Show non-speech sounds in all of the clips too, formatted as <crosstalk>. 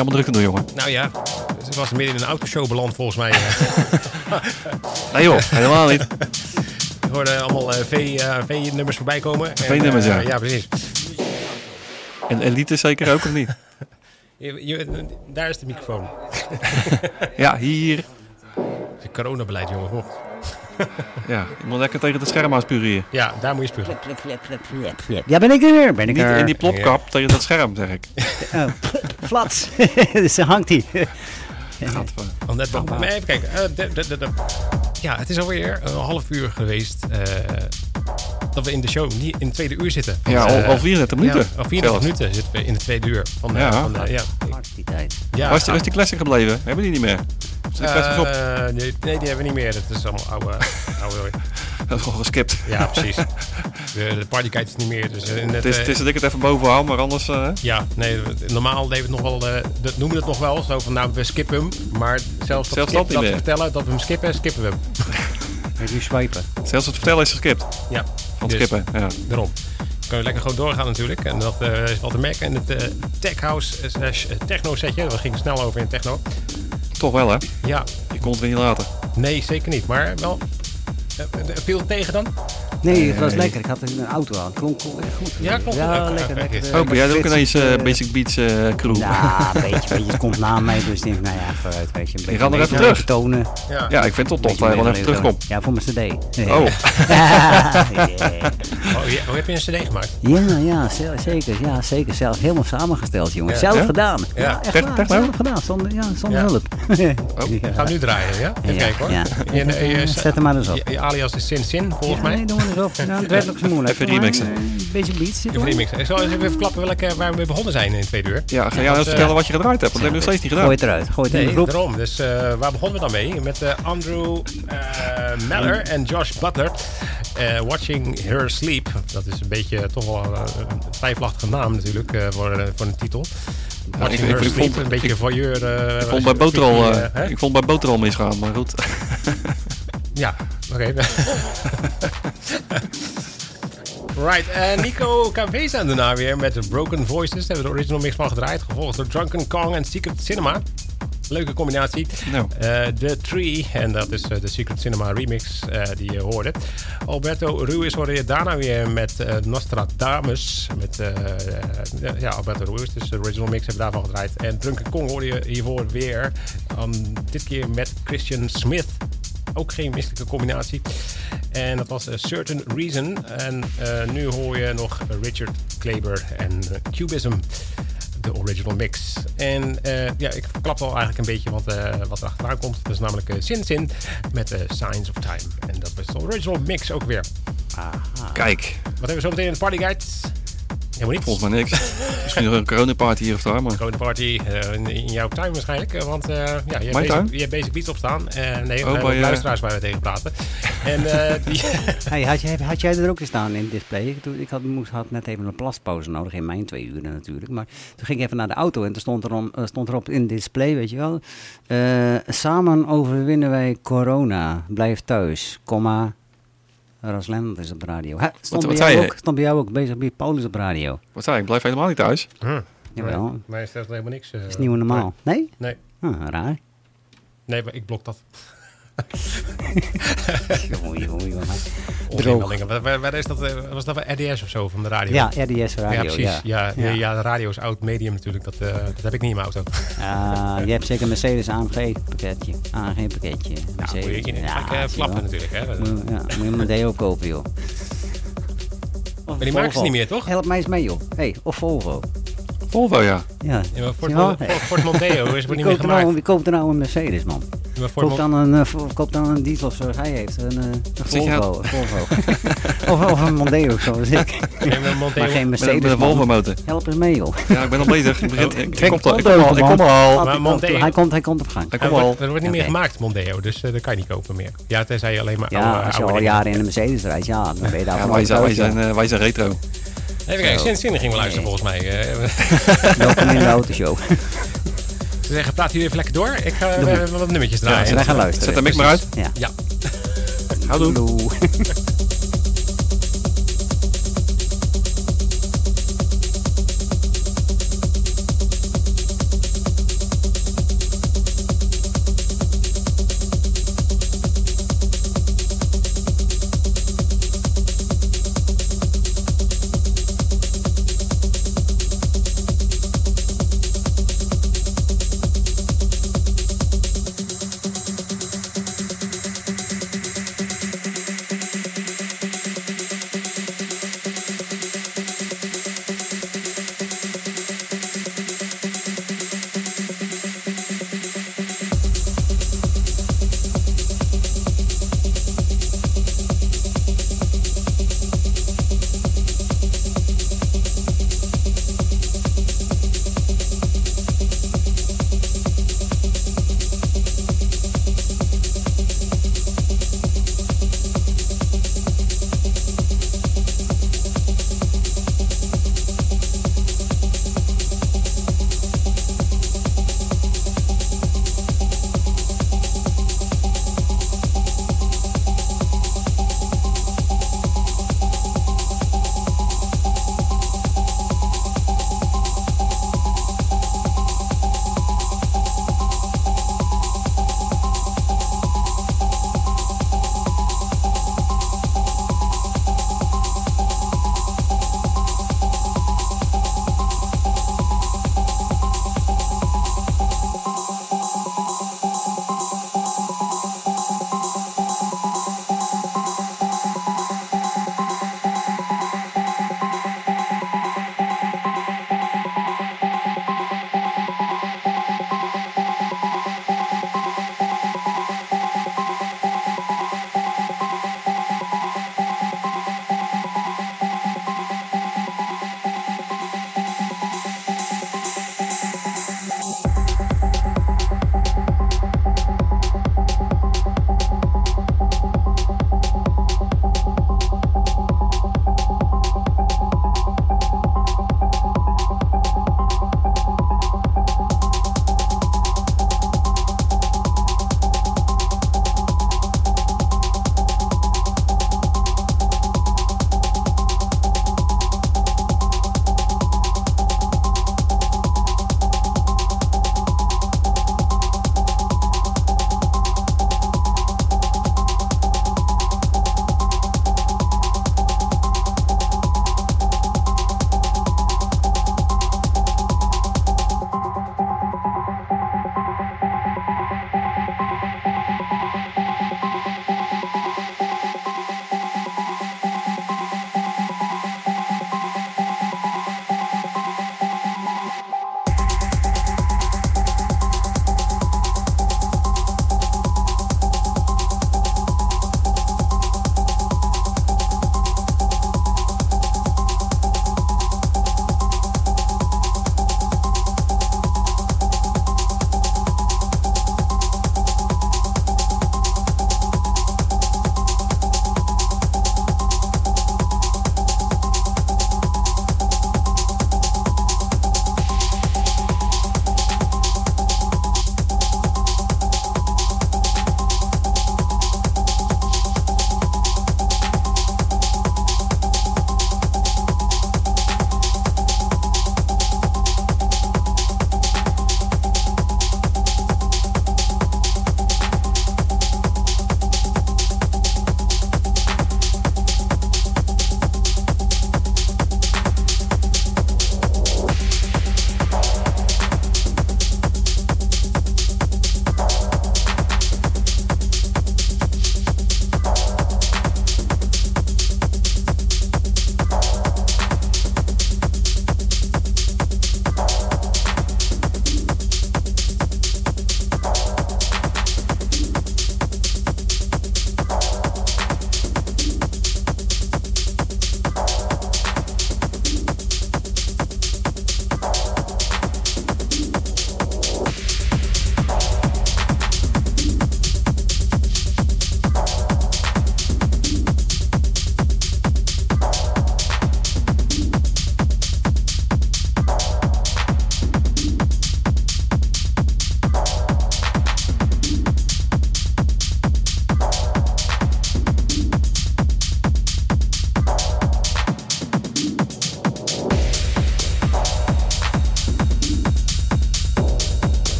Allemaal druk te doen, jongen? nou ja. Het was midden in een autoshow beland volgens mij. eh. <laughs> Nee joh, helemaal niet. <laughs> Ik hoorde allemaal eh, V, eh, V-nummers voorbij komen. En, V-nummers, ja. Ja, precies. En Elite zeker ook of niet? <laughs> Je, je- daar is de microfoon. Ja, hier. Het is coronabeleid, jongen. Oh. Ja, je moet lekker tegen het scherm aan spuren hier. Ja, daar moet je flip. Ja, ben ik er weer. Ben ik Niet er. in die plopkap tegen dat scherm, zeg ik. Oh, flats. <laughs> dus dan hangt hij. Net boven. Maar even kijken. eh, de, de, de, de- Ja, het is alweer een half uur geweest eh, dat we in de show niet in het tweede uur zitten. Ja, al, eh, al 34 minuten. Ja, al 34 zelfs. minuten zitten we in het tweede uur. Van, de- Ja. van de, ja. Die tijd. ja, Waar is die, waar is die classic gebleven? Hebben die niet meer? Die classics op? Eh, nee, nee, die hebben we niet meer. Dat is allemaal oude. oude <laughs> Dat is <laughs> gewoon geskipt. ja, precies. De, de partykite is niet meer. Dus in het, Het is, eh, het is dat ik het even boven hou, maar anders... eh, ja, nee, normaal deden we het nog wel, eh, dat noemen we het nog wel, zo van nou, we skippen hem. Maar zelfs dat, Zelfs skip, dat we vertellen dat we hem skippen, skippen we hem. <laughs> Moet nu swipen. zelfs het vertellen is geskipt. Ja, Van dus skippen, ja. daarom. Kunnen we lekker gewoon doorgaan natuurlijk. En dat eh, is wel te merken in het eh, tech house slash techno setje. We gingen snel over in techno. Toch wel, hè? Ja, Je kon het weer niet laten. nee, zeker niet. Maar wel, eh, eh, viel het tegen dan? Nee, het was lekker. Ik had een auto aan. Klonk, klonk echt goed. Ja, klonk ja, lekker. Lekker, oké. eh, Oh, ben jij er ook ineens eh, eh, Basic Beats eh, crew? Ja, een beetje, beetje. Het komt na mij, dus ik denk, nou ja, vooruit, weet je. Een beetje, gaat nog een even terug. tonen. Ja. Ja, ik vind het toch tof dat hij gewoon even terugkomt. Ja, voor mijn cd. Oh, <laughs> Oh, ja, oh, heb je een cd gemaakt? Ja, ja, ze- zeker. Ja, zeker. Zelf helemaal samengesteld, jongen. Ja. Zelf Ja? gedaan. Ja. Ja, echt Tech- waar. Zelf gedaan, zonder, ja, zonder Ja. hulp. <laughs> Oh. Ja. Ga nu draaien, ja? Even Ja, kijken hoor. ja. Je, je, je- Zet hem maar eens op. je- je alias is Sin Sin, volgens mij. Het werd ook zo moeilijk. Even remixen. Eh, Basic Beats. Even remixen. Ik zal eens even verklappen welke, waar we mee begonnen zijn in tweede uur. ja, ga jij want, eens eh, vertellen wat je gedraaid hebt? Want dat hebben we nog steeds niet gedaan. Gooi het eruit. Gooi het in de groep. daarom. Dus eh, waar begonnen we dan mee? Met eh, Andrew eh Meller en Josh Butler. Eh, Watching Her Sleep. Dat is een beetje toch wel een twijfelachtige naam natuurlijk eh, voor, voor een titel. Watching ik- Her ik Sleep. vond- een beetje ik- voyeur. eh, Ik vond bij Boter al, freaky, eh, hè? ik vond bij Boter al misgaan, maar goed. <laughs> Ja, oké. <laughs> right, en Nico KV staan daarna weer met de Broken Voices. Daar hebben we de original mix van gedraaid. Gevolgd door Drunken Kong en Secret Cinema. Leuke combinatie. Eh, The Tree, en dat is eh, de Secret Cinema remix eh, die je hoorde. Alberto Ruiz hoorde je daarna weer met eh, Nostradamus. Met eh, eh, ja, Alberto Ruiz, dus de original mix hebben we daarvan gedraaid. En Drunken Kong hoorde je hiervoor weer. Um, dit keer met Christian Smith. Ook geen misselijke combinatie. En dat was A Certain Reason. En eh, nu hoor je nog Richard Kleber en eh, Cubism. De original mix. En eh, ja, ik verklap al eigenlijk een beetje wat, eh, wat er achteraan komt. Dat is namelijk eh, Sin Sin met eh, Signs of Time. En dat was de original mix ook weer. Kijk, Wat hebben we zo meteen in de Party Guide? Helemaal niet. volgens mij niks. <laughs> Misschien nog een coronaparty hier of daar, maar... Gewone party eh, in, in jouw tuin waarschijnlijk. eh, Want eh, ja, je, hebt Mijn basic, tuin? je hebt Basic Beats op staan. En nee, Oh, bij bij, luisteraars waar we tegen praten. En eh, <laughs> die... Hey, had, jij, had jij er ook in het display? Ik, had, moest, had net even een plaspauze nodig, in mijn twee uren natuurlijk. Maar toen ging ik even naar de auto en toen stond, erom, eh, stond erop in het display, weet je wel. eh, samen overwinnen wij corona. Blijf thuis, komma. Rasland is op de radio. Hè, stond, wat bij zei jou je? ook, stond bij jou ook bezig bij Paulus op de radio. Wat zei ik? Ik blijf helemaal niet thuis. Hm. Jawel, Nee, maar is helemaal niks. eh, is nieuw normaal. Nee? Nee, Ah, raar. nee, maar ik blok dat. Jongen, jongen, jongen. Waar, waar, is dat? eh, Was dat bij RDS of zo van de radio? Ja, RDS radio, Ja, precies. ja. Ja, ja. Ja. de radio is oud medium natuurlijk. Dat, eh, dat heb ik niet in mijn auto. Ah, je hebt zeker een Mercedes AMG pakketje. AMG pakketje. Mercedes. moet je in Ja, eh, flappen natuurlijk. Hè. Moet je- Ja, moet je maar Deo kopen, joh. Of die maken ze niet meer, toch? Help mij eens mee, joh. hey, of Volvo. Volvo, ja. Ja. Ja, maar Ford? Mon- Mondeo is wordt <laughs> niet meer koopt, er nou, gemaakt. wie koopt er nou een Mercedes, man? Maar Ford Koop Mon- dan een, vo- koop dan een diesel zoals hij heeft. Een, eh, een Volvo. een Volvo. <laughs> of, of een Mondeo zoals ik. Mondeo- maar geen Mercedes, met een Volvo motor. Help eens mee, joh. Ja, ik ben al bezig. Ik, begin, <laughs> ik, kom, al, ik, kom al, ik kom al. Maar hij, Mondeo- komt, hij, komt, hij komt op gang. Ik Er kom al. wordt, er wordt niet meer gemaakt, Mondeo, dus eh, dat kan je niet kopen meer. Ja, tenzij je alleen maar Ja, oude, als je oude al jaren in een Mercedes rijdt, ja, dan ben je daar Ja, zijn, wij zijn retro. Even kijken, sinds Zin gingen we luisteren volgens mij. Eh, <laughs> Welkom in de autoshow. <laughs> Ze zeggen, praat hier even lekker door. Ik ga hebben wat nummertjes draaien. Ja, wij gaan luisteren. Zet de mic maar uit. Ja. Ja. Houdoe. Hallo. <laughs>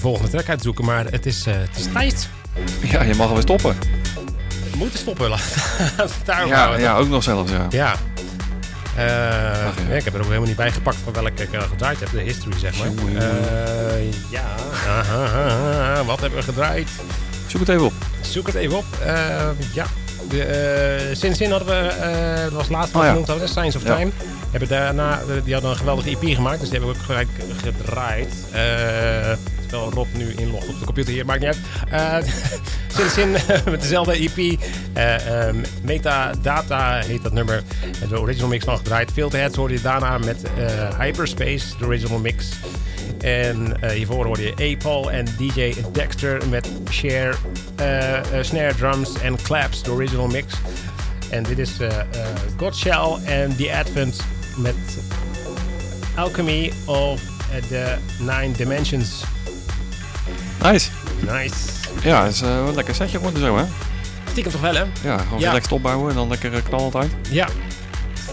volgende track uit te zoeken, maar het is, uh, het is tijd. Ja, je mag alweer stoppen. We moeten stoppen. <laughs> Daar ja, ja, ook nog zelfs, ja. Ja. Uh, ja. ik heb er ook helemaal niet bij gepakt van welke ik uh, gedraaid heb. De history, zeg maar. Uh, ja, aha, wat hebben we gedraaid? Zoek het even op. Zoek het even op. ja. De, sinds in hadden we, dat was laatst oh, genoemd, hadden, Science of Time. Hebben daarna, die hadden een geweldige EP gemaakt, dus die hebben we ook gelijk gedraaid terwijl Rob nu inlogt op de computer hier, maakt niet uit. Uh, sinds in met dezelfde EP. Uh, um, Metadata heet dat nummer. De original mix van gedraaid. Filterheads hoorde je daarna met uh, Hyperspace, de original mix. En uh, hiervoor hoorde je A-Paul en DJ Dexter met share, snare drums en claps, de original mix. En dit is Godshell en The Advent met Alchemy of the Nine Dimensions. Nice. Nice. Ja, het is uh, een lekker setje geworden zo, hè? Stiekem toch wel, hè? Ja, gewoon ja. lekker opbouwen en dan lekker uh, knallend uit. Ja,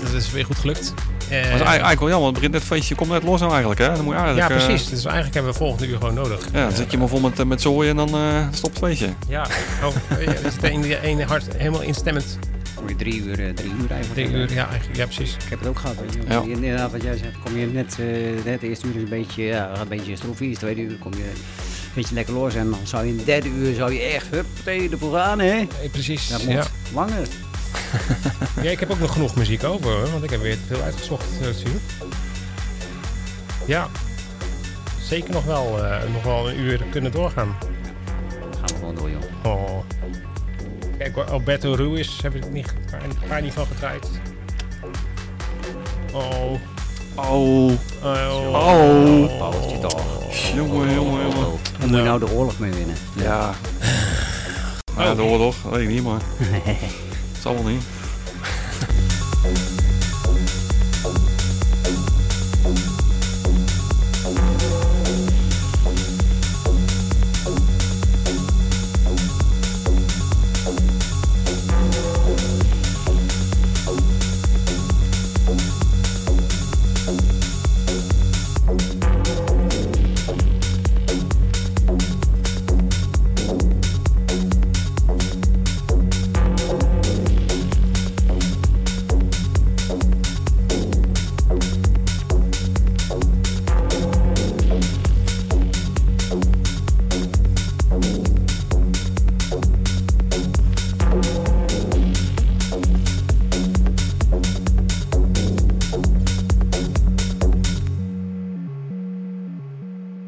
dat is weer goed gelukt. Uh, dat is eigenlijk wel jammer, het begint net feestje komt net los nou eigenlijk, hè? Dan moet je eigenlijk, ja, precies. Dus eigenlijk hebben we volgende uur gewoon nodig. Ja, dan zit je maar vol met, met zooi en dan stopt het feestje. Ja, oh, ja, is het ene, ene hart helemaal instemmend. Kom je drie uur, drie uur eigenlijk. Drie uur, ja, ja, precies. Ik heb het ook gehad. Je. Ja. Inderdaad, wat jij zegt, kom je net, net de eerste uur is een beetje, ja, een beetje strofies, tweede uur kom je beetje lekker los. En dan zou je in de derde uur zou je echt, hup, tegen de vooraan, hè? precies. Dat moet ja. langer. <laughs> Ja, ik heb ook nog genoeg muziek over, hoor, want ik heb weer veel uitgezocht, zie je. Ja, zeker nog wel, uh, nog wel een uur kunnen doorgaan. Gaan we gewoon door, joh. Oh. Kijk, Alberto Ruiz heb ik niet, een paar niet van gedraaid. Oh. Oh. Oh. Oh. Toch. Jongen, jongen, jongen. Daar moet je nou de oorlog mee winnen. Ja. Ja, de oorlog, dat weet ik niet, maar... <laughs> Het zal wel niet.